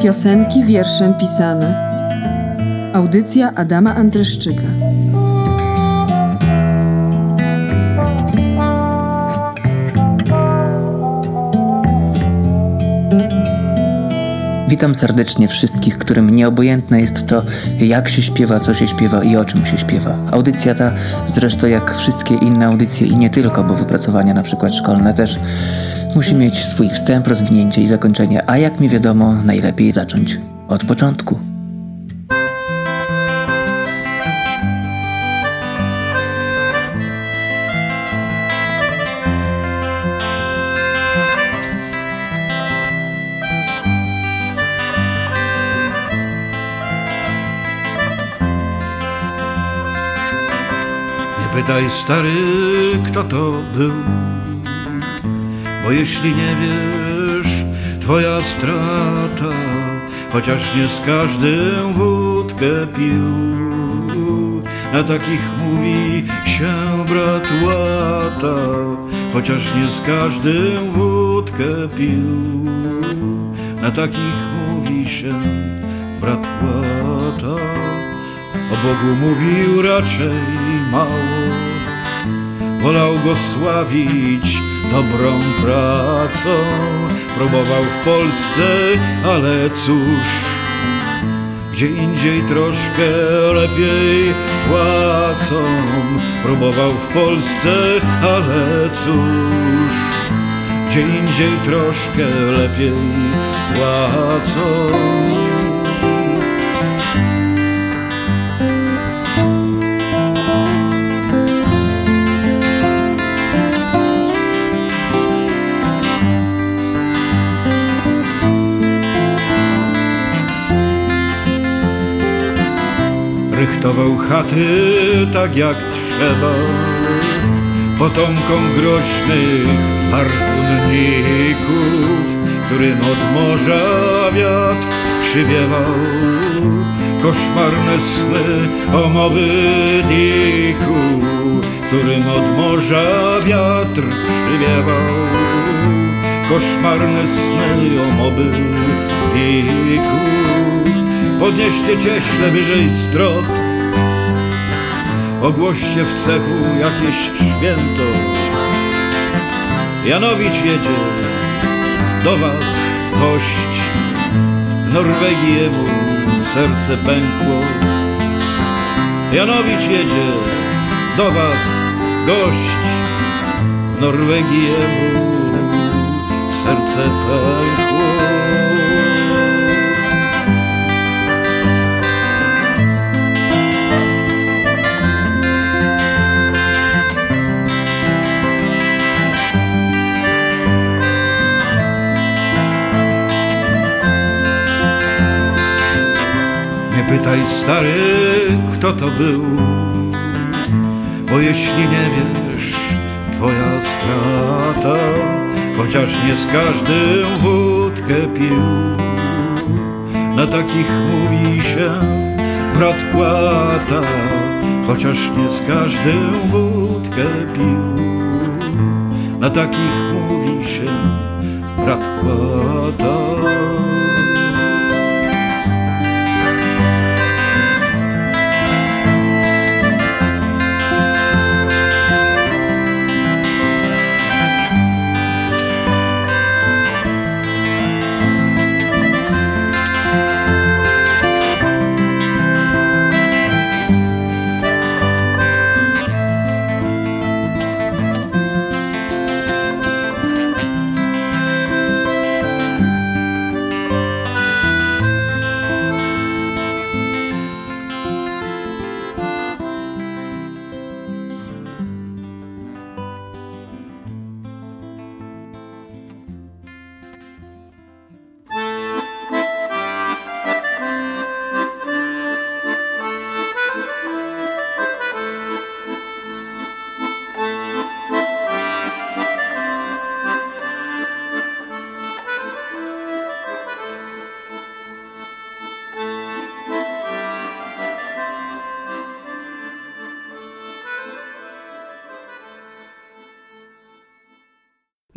Piosenki wierszem pisane. Audycja Adama Andryszczyka. Witam serdecznie wszystkich, którym nieobojętne jest to, jak się śpiewa, co się śpiewa i o czym się śpiewa. Audycja ta, zresztą jak wszystkie inne audycje i nie tylko, bo wypracowania na przykład szkolne też, musi mieć swój wstęp, rozwinięcie i zakończenie, a jak mi wiadomo, najlepiej zacząć od początku. Pytaj stary, kto to był, bo jeśli nie wiesz, twoja strata, chociaż nie z każdym wódkę pił. Na takich mówi się brat łata, chociaż nie z każdym wódkę pił. Na takich mówi się brat łata. O Bogu mówił raczej mało, wolał go sławić dobrą pracą. Próbował w Polsce, ale cóż, gdzie indziej troszkę lepiej płacą. Próbował w Polsce, ale cóż, gdzie indziej troszkę lepiej płacą. Rychtował chaty tak jak trzeba. Potomkom groźnych harpunników, którym od morza wiatr przywiewał. Koszmarne sny o mowy diku, którym od morza wiatr przywiewał. Koszmarne sny o mowy diku. Podnieście cieśle wyżej strop. Ogłoście w cechu jakieś święto. Janowicz jedzie do was gość. W Norwegii jemu serce pękło. Janowicz jedzie do was gość. W Norwegii jemu serce pękło pytaj stary, kto to był, bo jeśli nie wiesz, twoja strata, chociaż nie z każdym wódkę pił. Na takich mówi się brat płata, chociaż nie z każdym wódkę pił. Na takich mówi się brat płata.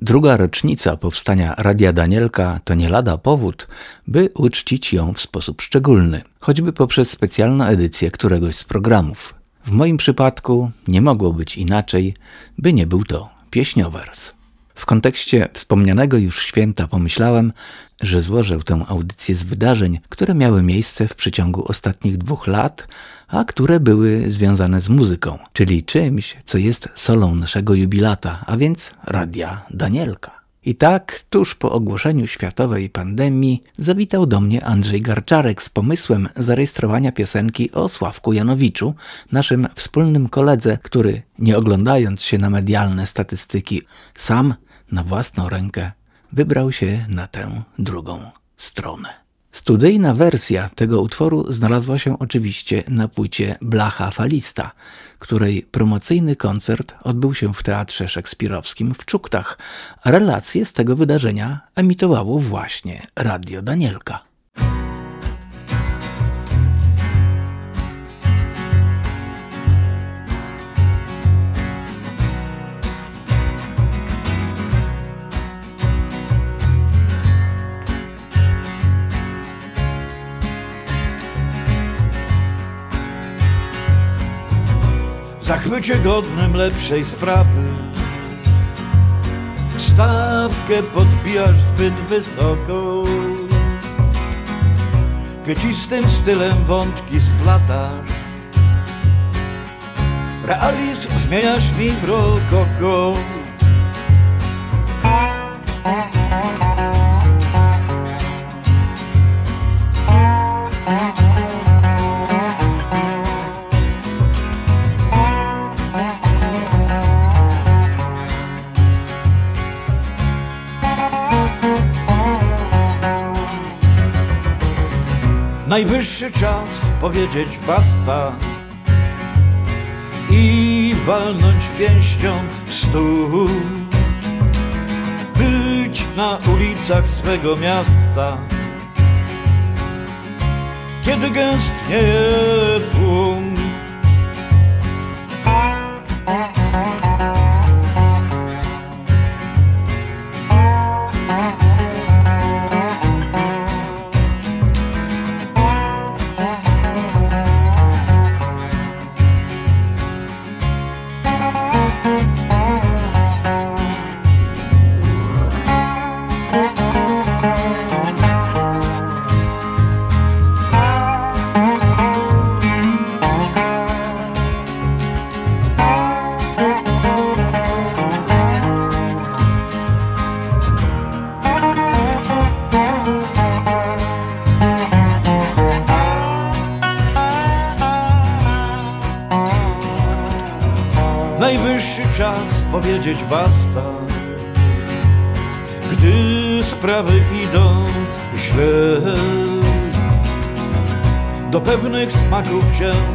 Druga rocznica powstania Radia Danielka to nie lada powód, by uczcić ją w sposób szczególny, choćby poprzez specjalną edycję któregoś z programów. W moim przypadku nie mogło być inaczej, by nie był to pieśniowers. W kontekście wspomnianego już święta pomyślałem, że złożę tę audycję z wydarzeń, które miały miejsce w przeciągu ostatnich dwóch lat, a które były związane z muzyką, czyli czymś, co jest solą naszego jubilata, a więc Radia Danielka. I tak, tuż po ogłoszeniu światowej pandemii, zawitał do mnie Andrzej Garczarek z pomysłem zarejestrowania piosenki o Sławku Janowiczu, naszym wspólnym koledze, który, nie oglądając się na medialne statystyki, sam na własną rękę wybrał się na tę drugą stronę. Studyjna wersja tego utworu znalazła się oczywiście na płycie Blacha Falista, której promocyjny koncert odbył się w Teatrze Szekspirowskim w Czuktach, relacje z tego wydarzenia emitowało właśnie Radio Danielka. Zachwycie godnym lepszej sprawy. Stawkę podbijasz zbyt wysoko, kwiecistym stylem wątki splatasz. Realizm zmieniasz mi w rokoko. Najwyższy czas powiedzieć basta i walnąć pięścią w stół. Być na ulicach swego miasta, kiedy gęstnieje tłum.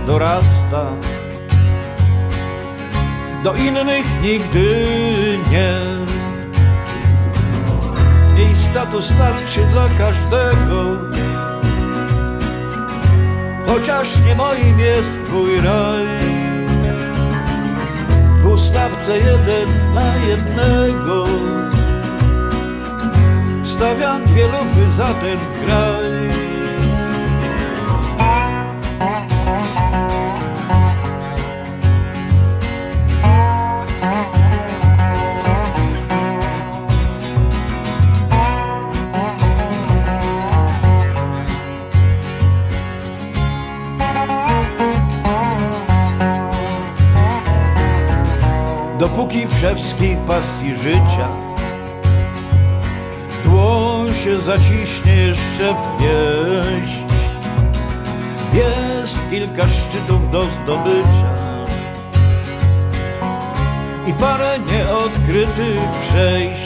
Dorasta. Do innych nigdy nie. Miejsca tu starczy dla każdego. Chociaż nie moim jest twój raj. Stawce jeden na jednego. Stawiam dwie lufy za ten kraj dopóki w szewskiej pasji życia dłoń się zaciśnie jeszcze w pieść. Jest kilka szczytów do zdobycia i parę nieodkrytych przejść.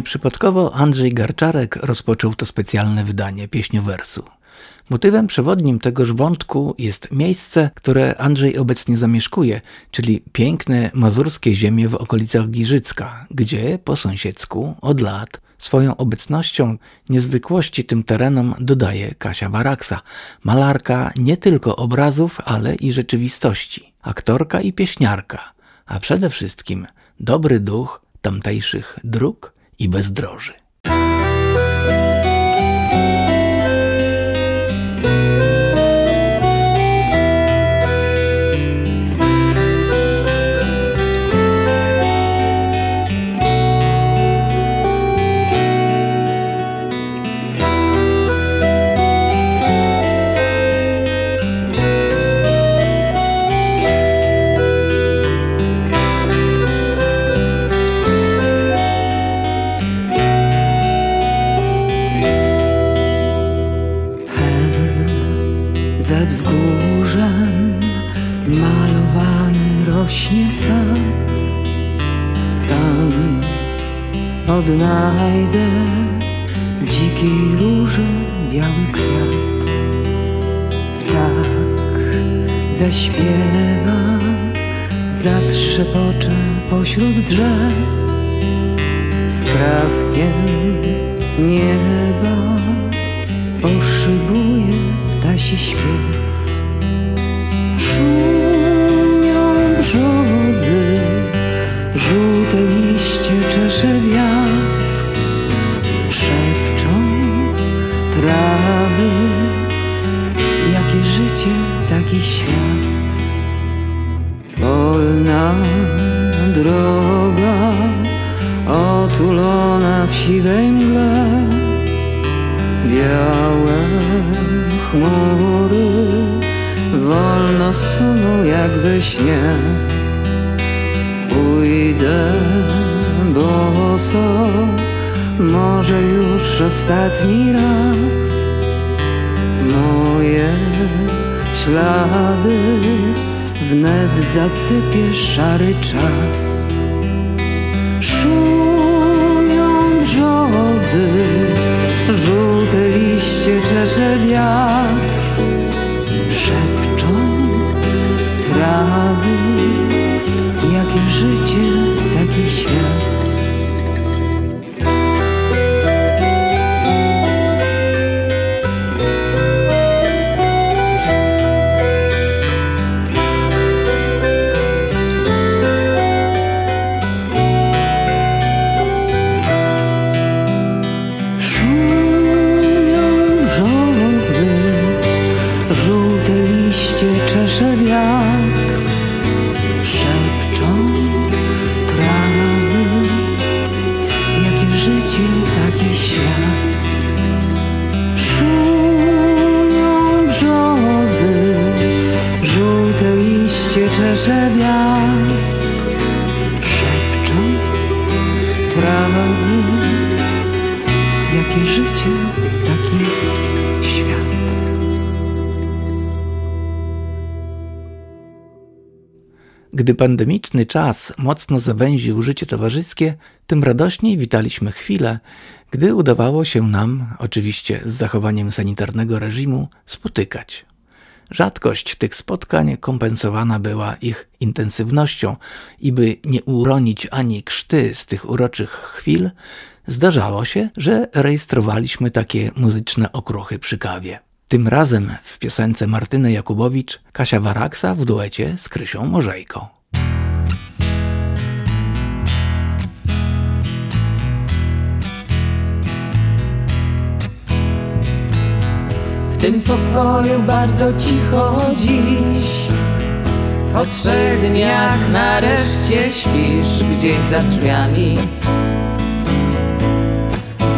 Nieprzypadkowo Andrzej Garczarek rozpoczął to specjalne wydanie pieśniowersu. Motywem przewodnim tegoż wątku jest miejsce, które Andrzej obecnie zamieszkuje, czyli piękne mazurskie ziemie w okolicach Giżycka, gdzie po sąsiedzku od lat swoją obecnością niezwykłości tym terenom dodaje Kasia Waraksa, malarka nie tylko obrazów, ale i rzeczywistości, aktorka i pieśniarka, a przede wszystkim dobry duch tamtejszych dróg i bezdroży. Pośród drzew skrawkiem nieba poszybuje ptasi śpiew. Boso Może już ostatni raz. Moje ślady Wnet zasypie szary czas. Szumią brzozy Żółte liście czesze wiatr. Szepczą Gdy pandemiczny czas mocno zawęził życie towarzyskie, tym radośniej witaliśmy chwilę, gdy udawało się nam, oczywiście z zachowaniem sanitarnego reżimu, spotykać. Rzadkość tych spotkań kompensowana była ich intensywnością i by nie uronić ani krzty z tych uroczych chwil, zdarzało się, że rejestrowaliśmy takie muzyczne okruchy przy kawie. Tym razem w piosence Martyny Jakubowicz Kasia Waraksa w duecie z Krysią Morzejko. W tym pokoju bardzo cicho dziś. Po trzech dniach nareszcie śpisz gdzieś za drzwiami.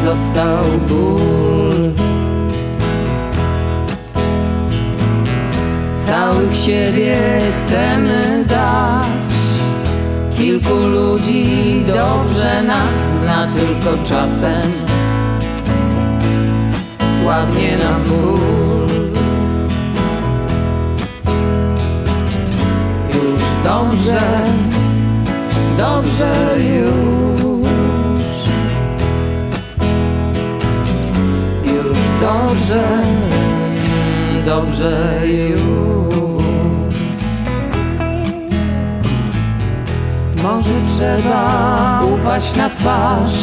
Został ból Całych siebie chcemy dać. Kilku ludzi dobrze nas zna Tylko czasem. Słabnie nam puls Już dobrze, dobrze już. Już dobrze, dobrze już Może trzeba upaść na twarz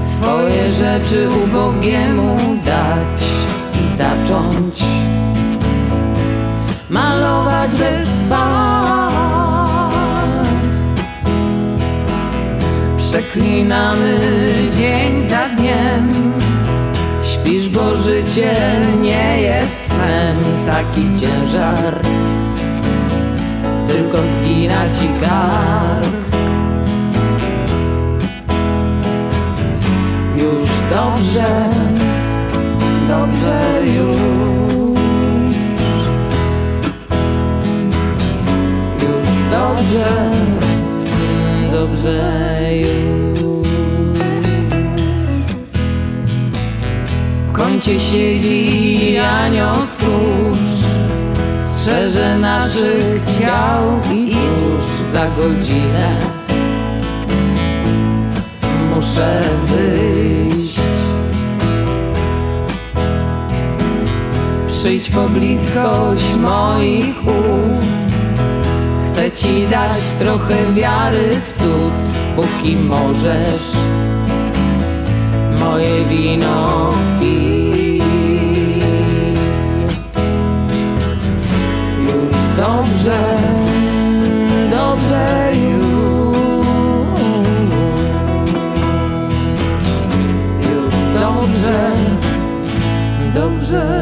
Swoje rzeczy ubogiemu dać I zacząć malować bez barw. Przeklinamy dzień za dniem Śpisz, bo życie nie jest Taki ciężar Tylko zgina ci kark. Już dobrze Dobrze już. Już dobrze Dobrze już. W kącie siedzi anioł Strzeże naszych ciał i już za godzinę Muszę wyjść. Przyjdź po bliskość moich ust. Chcę ci dać trochę wiary w cud Póki możesz. Moje wino dobrze, dobrze już. Już dobrze, dobrze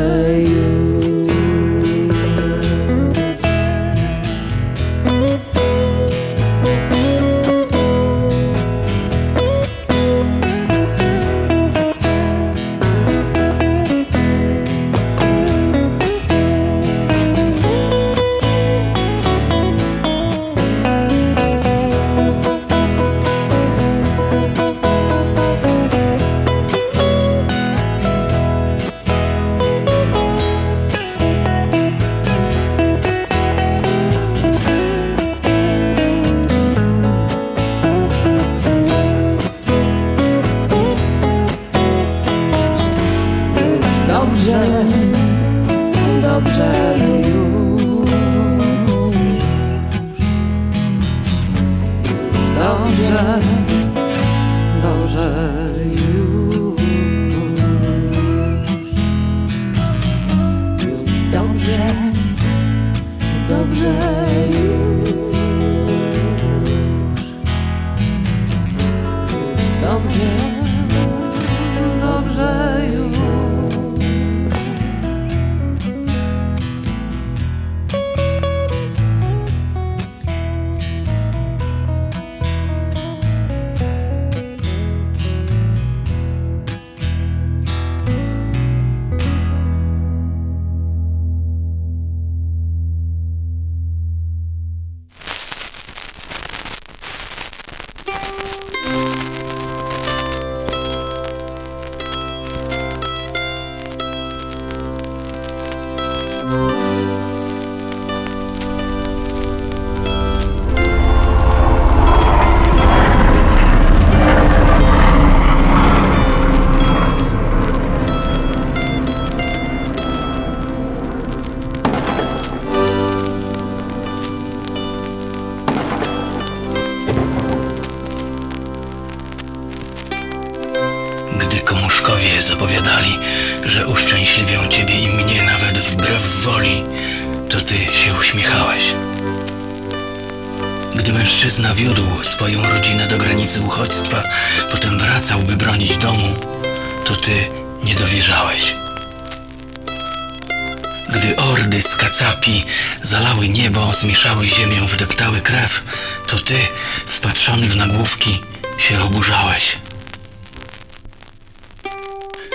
Gdy ordy z kacapi zalały niebo, zmieszały ziemię, wdeptały krew, to ty, wpatrzony w nagłówki, się oburzałeś.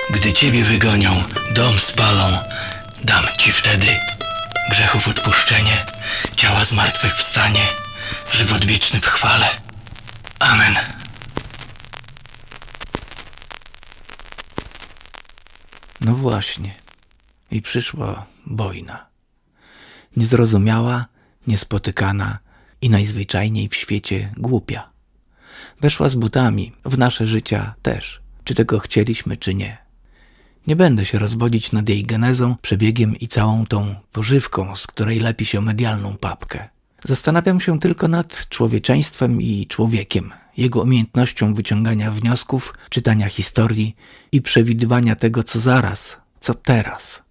Gdy ciebie wygonią, dom spalą, dam ci wtedy grzechów odpuszczenie, ciała zmartwychwstanie, żywot wieczny w chwale. Amen. No właśnie. I przyszła wojna. Niezrozumiała, niespotykana i najzwyczajniej w świecie głupia. Weszła z butami, w nasze życia też, czy tego chcieliśmy, czy nie. Nie będę się rozwodzić nad jej genezą, przebiegiem i całą tą pożywką, z której lepi się medialną papkę. Zastanawiam się tylko nad człowieczeństwem i człowiekiem, jego umiejętnością wyciągania wniosków, czytania historii i przewidywania tego, co zaraz, co teraz.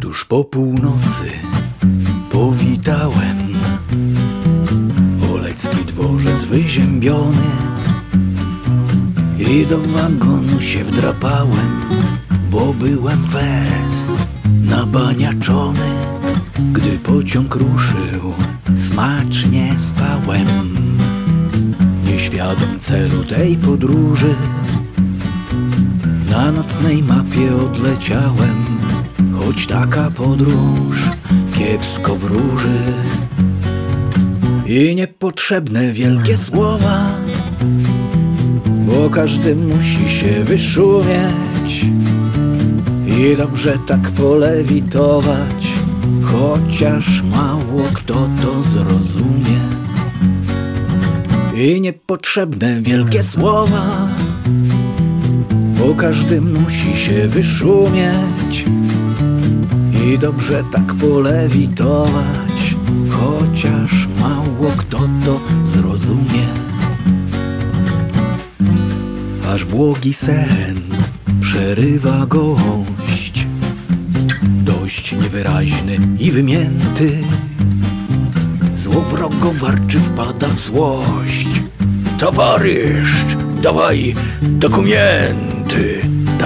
Tuż po północy powitałem Olecki dworzec wyziębiony I do wagonu się wdrapałem Bo byłem fest nabaniaczony. Gdy pociąg ruszył, smacznie spałem. Nieświadom celu tej podróży Na nocnej mapie odleciałem Choć taka podróż kiepsko wróży. I niepotrzebne wielkie słowa Bo każdy musi się wyszumieć I dobrze tak polewitować Chociaż mało kto to zrozumie. I niepotrzebne wielkie słowa Bo każdy musi się wyszumieć i dobrze tak polewitować, chociaż mało kto to zrozumie. Aż błogi sen przerywa gość, dość niewyraźny i wymięty. Złowrogo warczy wpada w złość. Towarysz, dawaj dokumenty.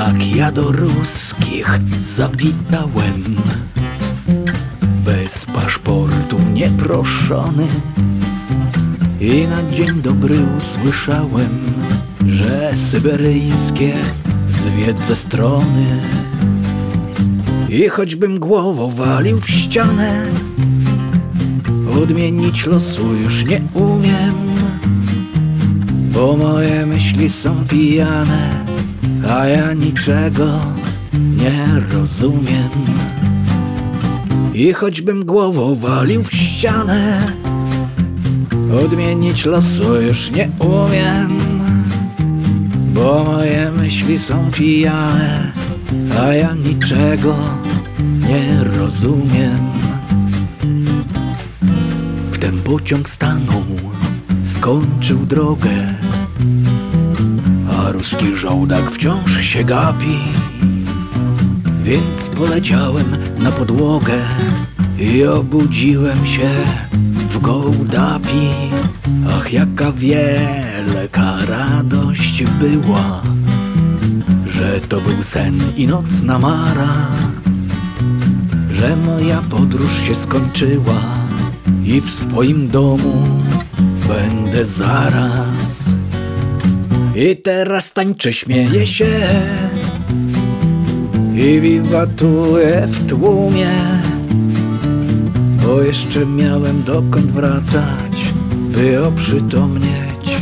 Tak ja do ruskich zawitałem Bez paszportu nieproszony. I na dzień dobry usłyszałem Że syberyjskie zwiedzę strony. I choćbym głową walił w ścianę Odmienić losu już nie umiem Bo moje myśli są pijane a ja niczego nie rozumiem. I choćbym głową walił w ścianę, odmienić losu już nie umiem, bo moje myśli są pijane, a ja niczego nie rozumiem. Wtem pociąg stanął, skończył drogę a ruski żołdak wciąż się gapi. Więc poleciałem na podłogę i obudziłem się w Gołdapi. Ach, jaka wielka radość była, że to był sen i nocna mara, że moja podróż się skończyła i w swoim domu będę zaraz. I teraz tańczę, śmieję się. I wiwatuję w tłumie. Bo jeszcze miałem dokąd wracać By oprzytomnieć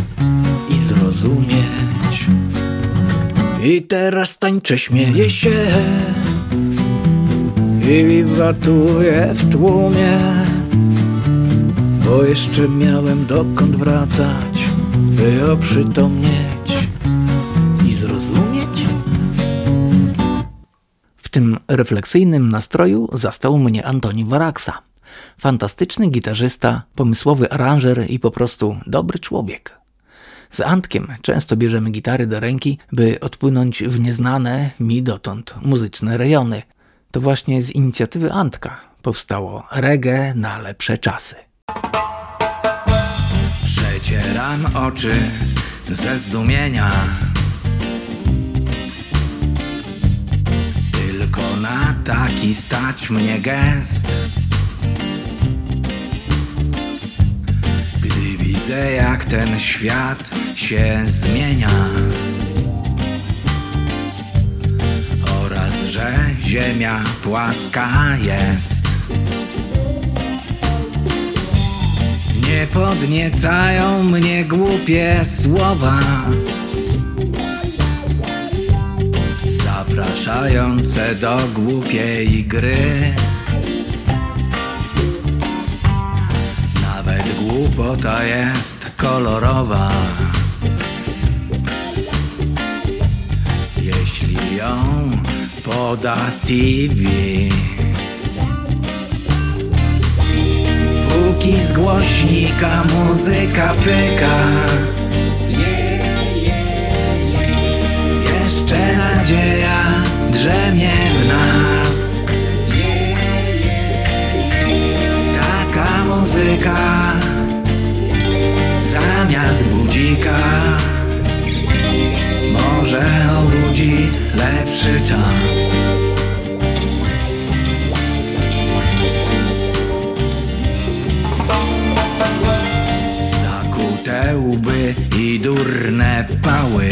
i zrozumieć. I teraz tańczę, śmieję się. I wiwatuję w tłumie. Bo jeszcze miałem dokąd wracać By oprzytomnieć W tym refleksyjnym nastroju zastał mnie Antoni Waraksa. Fantastyczny gitarzysta, pomysłowy aranżer i po prostu dobry człowiek. Z Antkiem często bierzemy gitary do ręki, by odpłynąć w nieznane mi dotąd muzyczne rejony. To właśnie z inicjatywy Antka powstało reggae na lepsze czasy. Przecieram oczy ze zdumienia taki stać mnie gest Gdy widzę jak ten świat się zmienia Oraz, że ziemia płaska jest. Nie podniecają mnie głupie słowa Zapraszające do głupiej gry. Nawet głupota jest kolorowa. Jeśli ją poda TV Póki z głośnika muzyka pyka nadzieja drzemie w nas. Taka muzyka Zamiast budzika Może obudzi lepszy czas. Zakute łby i durne pały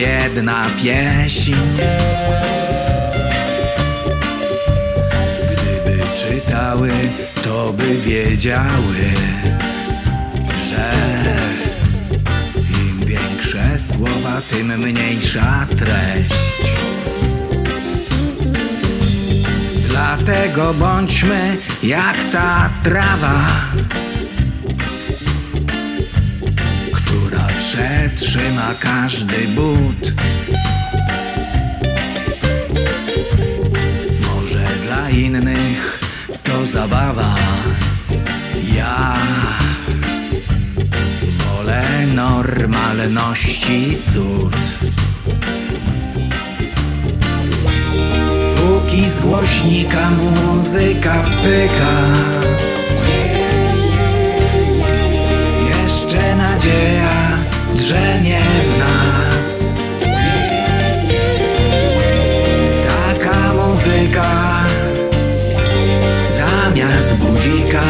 jedna pieśń. Gdyby czytały, to by wiedziały Że im większe słowa, tym mniejsza treść. Dlatego bądźmy jak ta trawa, przetrzyma każdy but. Może dla innych to zabawa. Ja wolę normalności cud. Póki z głośnika muzyka pyka Jeszcze nadzieja drzemie w nas. Taka muzyka Zamiast budzika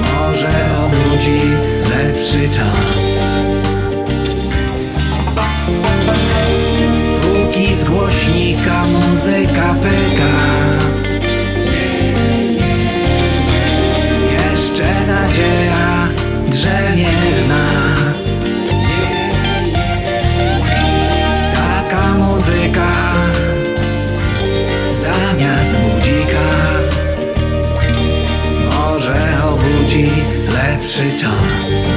Może obudzi lepszy czas. Póki z głośnika muzyka pyka Jeszcze nadzieja drzemie Zamiast budzika. Może obudzi lepszy czas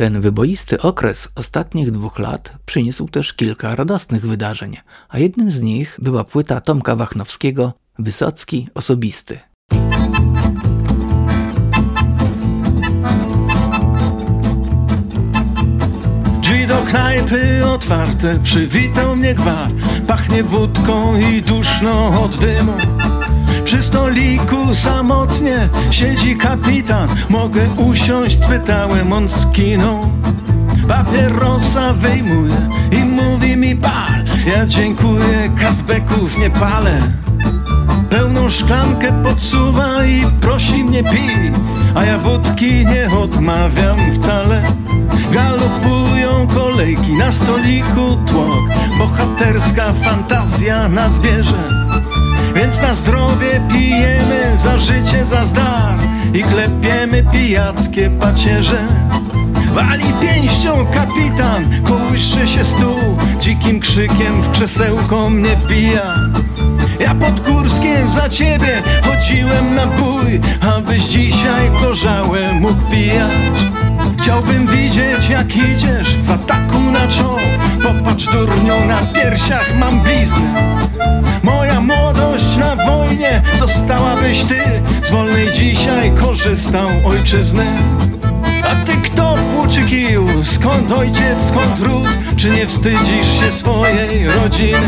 Ten wyboisty okres ostatnich dwóch lat przyniósł też kilka radosnych wydarzeń, a jednym z nich była płyta Tomka Wachnowskiego Wysocki Osobisty. Drzwi do knajpy otwarte, przywitał mnie gwar Pachnie wódką i duszno od dymu Przy stoliku samotnie siedzi kapitan. Mogę usiąść, spytałem, on skinął. Papierosa wyjmuje i mówi mi pal! Ja dziękuję, kazbeków nie palę. Pełną szklankę podsuwa i prosi mnie pij! A ja wódki nie odmawiam wcale. Galopują kolejki na stoliku tłok. Bohaterska fantazja nas bierze Więc na zdrowie pijemy, za życie, za zdar. I klepiemy pijackie pacierze. Wali pięścią kapitan, kołysze się stół. Dzikim krzykiem w krzesełko mnie wbija. Ja pod Górskiem za ciebie chodziłem na bój Abyś dzisiaj korzałę mógł pijać Chciałbym widzieć jak idziesz w ataku na czoło. Popatrz durnią na piersiach mam bliznę. Moja młodość na wojnie zostałabyś ty. Z wolnej dzisiaj korzystał ojczyzny a ty kto płuczy kiju skąd ojciec, skąd ród, czy nie wstydzisz się swojej rodziny?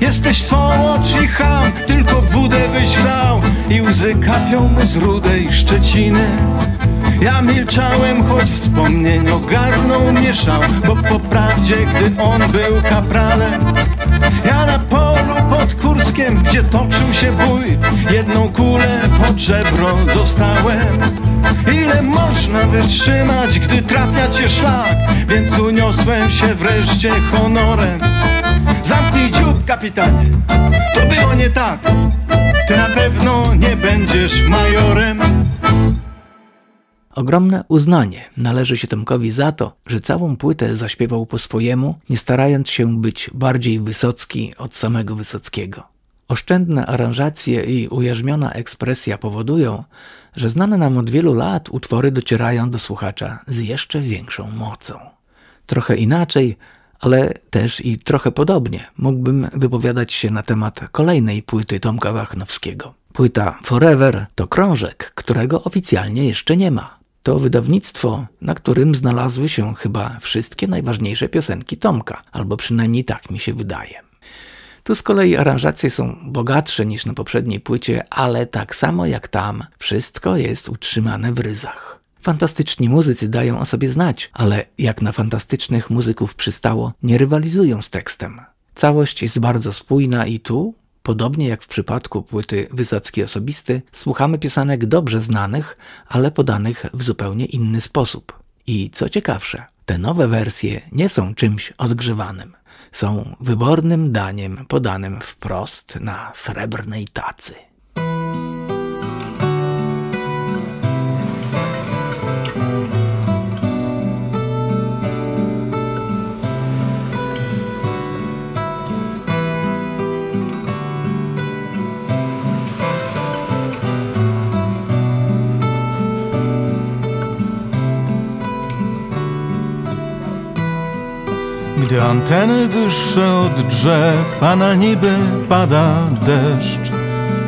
Jesteś słodź i ham, tylko wódę byś lał i łzy kapią mu z rudej Szczeciny. Ja milczałem, choć wspomnień ogarnął mnie szał Bo po prawdzie, gdy on był kapralem Ja na polu pod Kurskiem, gdzie toczył się bój Jedną kulę pod żebro dostałem. Ile można wytrzymać, gdy trafia cię szlak? Więc uniosłem się wreszcie honorem. Zamknij dziób, kapitanie, to było nie tak. Ty na pewno nie będziesz majorem Ogromne uznanie należy się Tomkowi za to, że całą płytę zaśpiewał po swojemu, nie starając się być bardziej wysocki od samego Wysockiego. Oszczędne aranżacje i ujarzmiona ekspresja powodują, że znane nam od wielu lat utwory docierają do słuchacza z jeszcze większą mocą. Trochę inaczej, ale też i trochę podobnie mógłbym wypowiadać się na temat kolejnej płyty Tomka Wachnowskiego. Płyta Forever to krążek, którego oficjalnie jeszcze nie ma. To wydawnictwo, na którym znalazły się chyba wszystkie najważniejsze piosenki Tomka, albo przynajmniej tak mi się wydaje. Tu z kolei aranżacje są bogatsze niż na poprzedniej płycie, ale tak samo jak tam, wszystko jest utrzymane w ryzach. Fantastyczni muzycy dają o sobie znać, ale jak na fantastycznych muzyków przystało, nie rywalizują z tekstem. Całość jest bardzo spójna i tu, Podobnie jak w przypadku płyty Wysocki Osobisty, słuchamy piosenek dobrze znanych, ale podanych w zupełnie inny sposób. I co ciekawsze, te nowe wersje nie są czymś odgrzewanym. Są wybornym daniem podanym wprost na srebrnej tacy. Gdy anteny wyższe od drzew, a na niby pada deszcz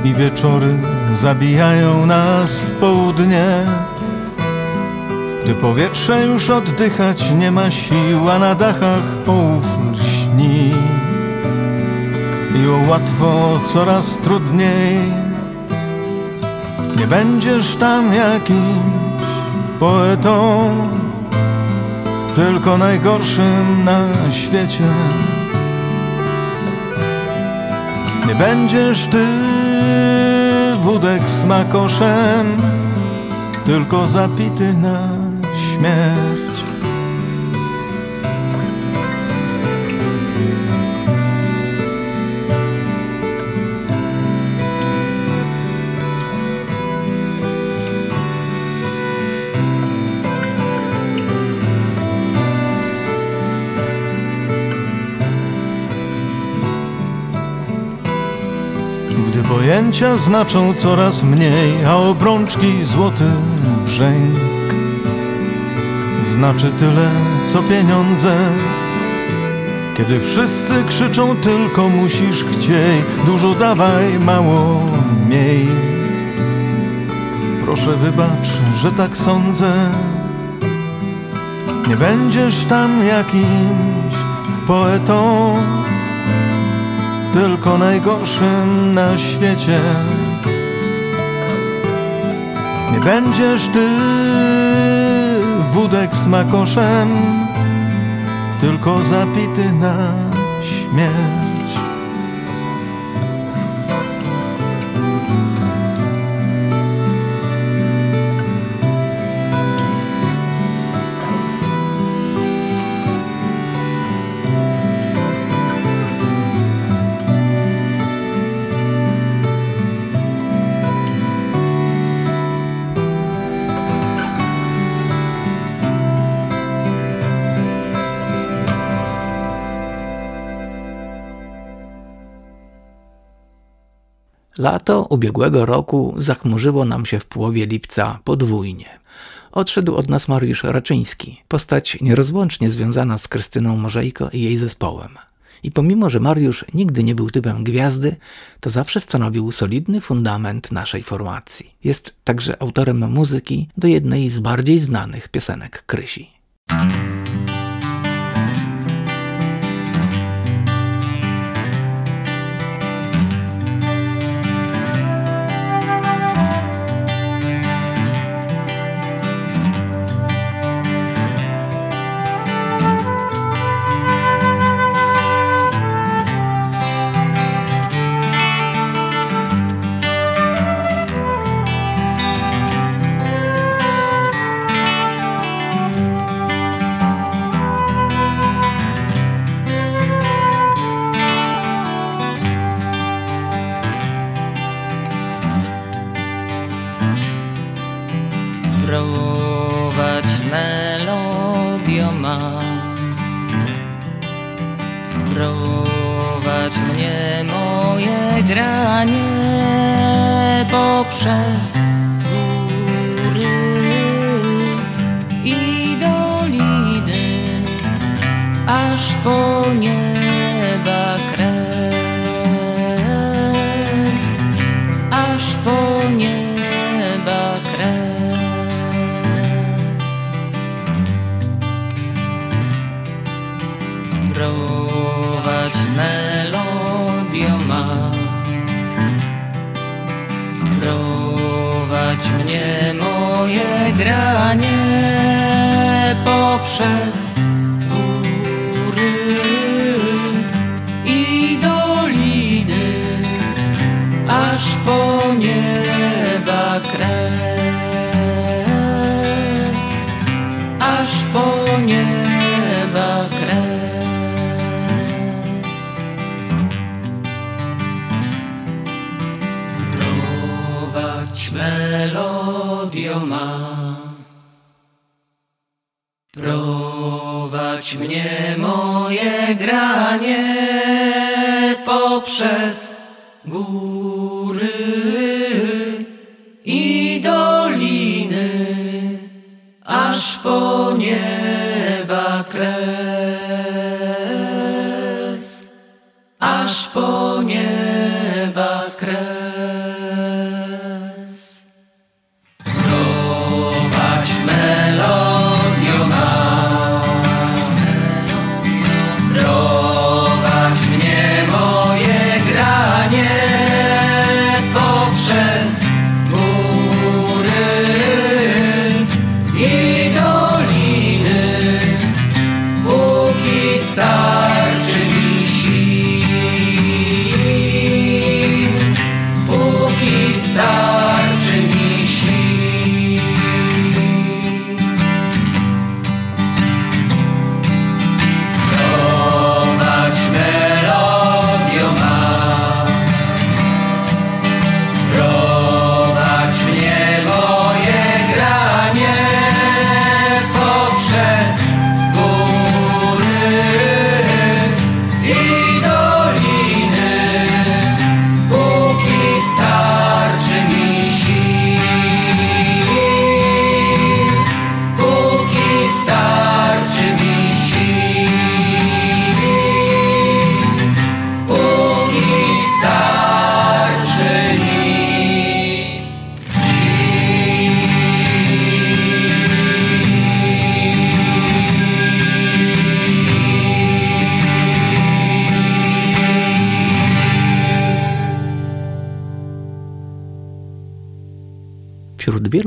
i wieczory zabijają nas w południe. Gdy powietrze już oddychać nie ma sił, a na dachach połów lśni i o łatwo coraz trudniej. Nie będziesz tam jakimś poetą tylko najgorszym na świecie. Nie będziesz ty wódek smakoszem, tylko zapity na śmierć. Pojęcia znaczą coraz mniej, a obrączki złoty brzęk znaczy tyle, co pieniądze. Kiedy wszyscy krzyczą tylko musisz chciej, dużo dawaj, mało miej. Proszę wybacz, że tak sądzę. Nie będziesz tam jakimś poetą tylko najgorszym na świecie. Nie będziesz ty wódek smakoszem, tylko zapity na śmierć. Lato ubiegłego roku zachmurzyło nam się w połowie lipca podwójnie. Odszedł od nas Mariusz Raczyński, postać nierozłącznie związana z Krystyną Morzejko i jej zespołem. I pomimo, że Mariusz nigdy nie był typem gwiazdy, to zawsze stanowił solidny fundament naszej formacji. Jest także autorem muzyki do jednej z bardziej znanych piosenek Krysi. granie poprzez góry i doliny aż po granie poprzez wielu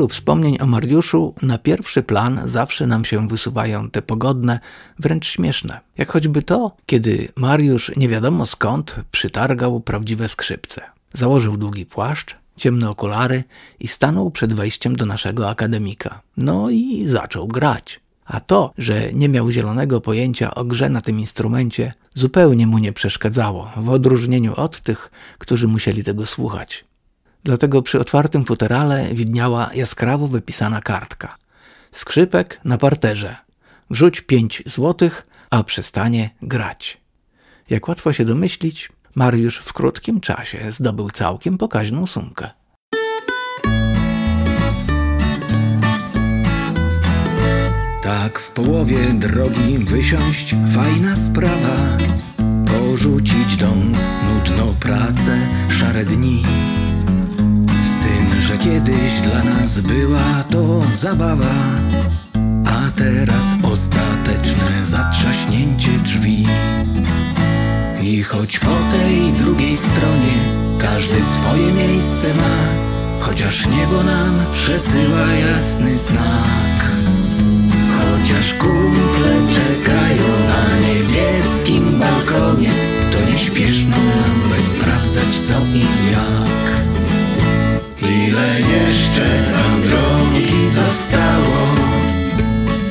wspomnień o Mariuszu na pierwszy plan zawsze nam się wysuwają te pogodne, wręcz śmieszne. Jak choćby to, kiedy Mariusz nie wiadomo skąd przytargał prawdziwe skrzypce. Założył długi płaszcz, ciemne okulary i stanął przed wejściem do naszego akademika. No i zaczął grać. A to, że nie miał zielonego pojęcia o grze na tym instrumencie, zupełnie mu nie przeszkadzało, w odróżnieniu od tych, którzy musieli tego słuchać. Dlatego przy otwartym futerale widniała jaskrawo wypisana kartka. Skrzypek na parterze. Wrzuć pięć złotych, a przestanie grać. Jak łatwo się domyślić, Mariusz w krótkim czasie zdobył całkiem pokaźną sumkę. Tak w połowie drogi wysiąść, fajna sprawa. Porzucić dom, nudną pracę, szare dni kiedyś dla nas była to zabawa, a teraz ostateczne zatrzaśnięcie drzwi. I choć po tej drugiej stronie każdy swoje miejsce ma, chociaż niebo nam przesyła jasny znak. Chociaż kumple czekają na niebieskim balkonie, to nie śpieszno nam by sprawdzać co i jak. Ile jeszcze nam drogi zostało,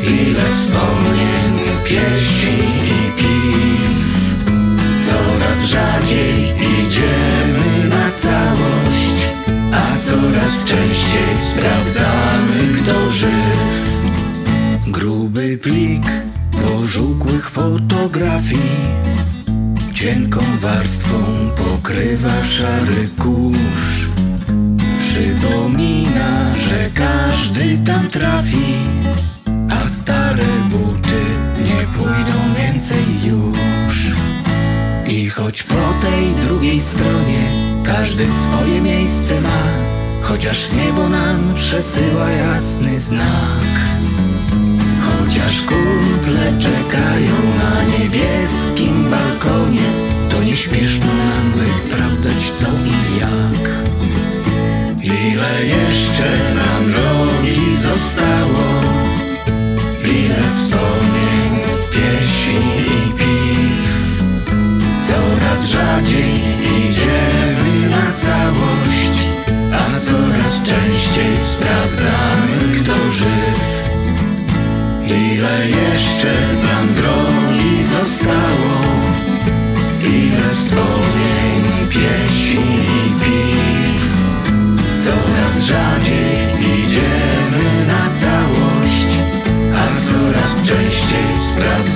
ile wspomnień, pieśni i piw. Coraz rzadziej idziemy na całość, a coraz częściej sprawdzamy kto żyw. Gruby plik pożółkłych fotografii Cienką warstwą pokrywa szary kurz że każdy tam trafi A stare buty nie pójdą więcej już. I choć po tej drugiej stronie każdy swoje miejsce ma Chociaż niebo nam przesyła jasny znak. Chociaż kumple czekają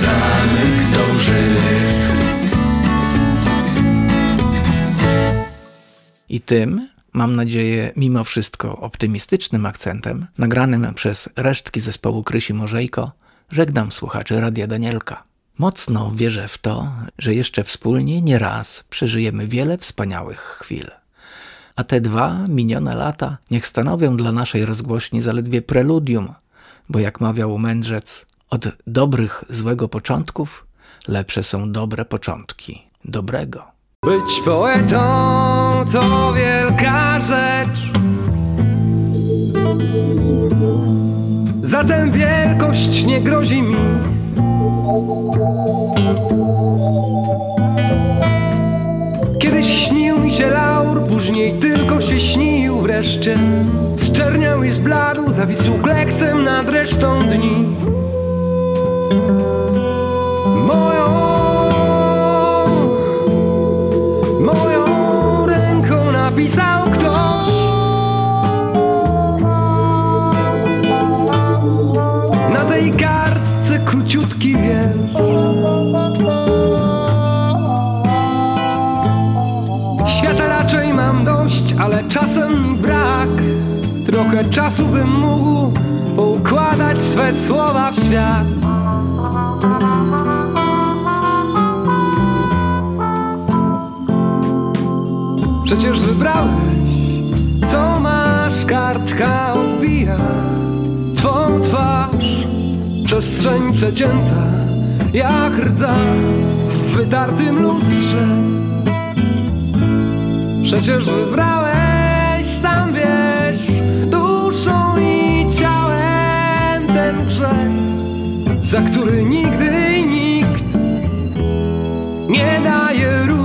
sprawdzamy kto żyw I tym, mam nadzieję, mimo wszystko optymistycznym akcentem, nagranym przez resztki zespołu Krysi Morzejko, żegnam słuchaczy Radia Danielka. Mocno wierzę w to, że jeszcze wspólnie nie raz przeżyjemy wiele wspaniałych chwil. A te dwa minione lata niech stanowią dla naszej rozgłośni zaledwie preludium, bo jak mawiał mędrzec, od dobrych złego początków lepsze są dobre początki dobrego. Być poetą to wielka rzecz. Zatem wielkość nie grozi mi. Kiedyś śnił mi się laur, później tylko się śnił wreszcie. Zczerniał i zbladł, zawisł kleksem nad resztą dni. Ale czasem brak. Trochę czasu bym mógł poukładać swe słowa w świat Przecież wybrałeś, co masz, kartka odbija Twą twarz, przestrzeń przecięta Jak rdza w wytartym lustrze. Przecież wybrałeś, sam wiesz Duszą i ciałem ten grzech Za który nigdy nikt nie daje róż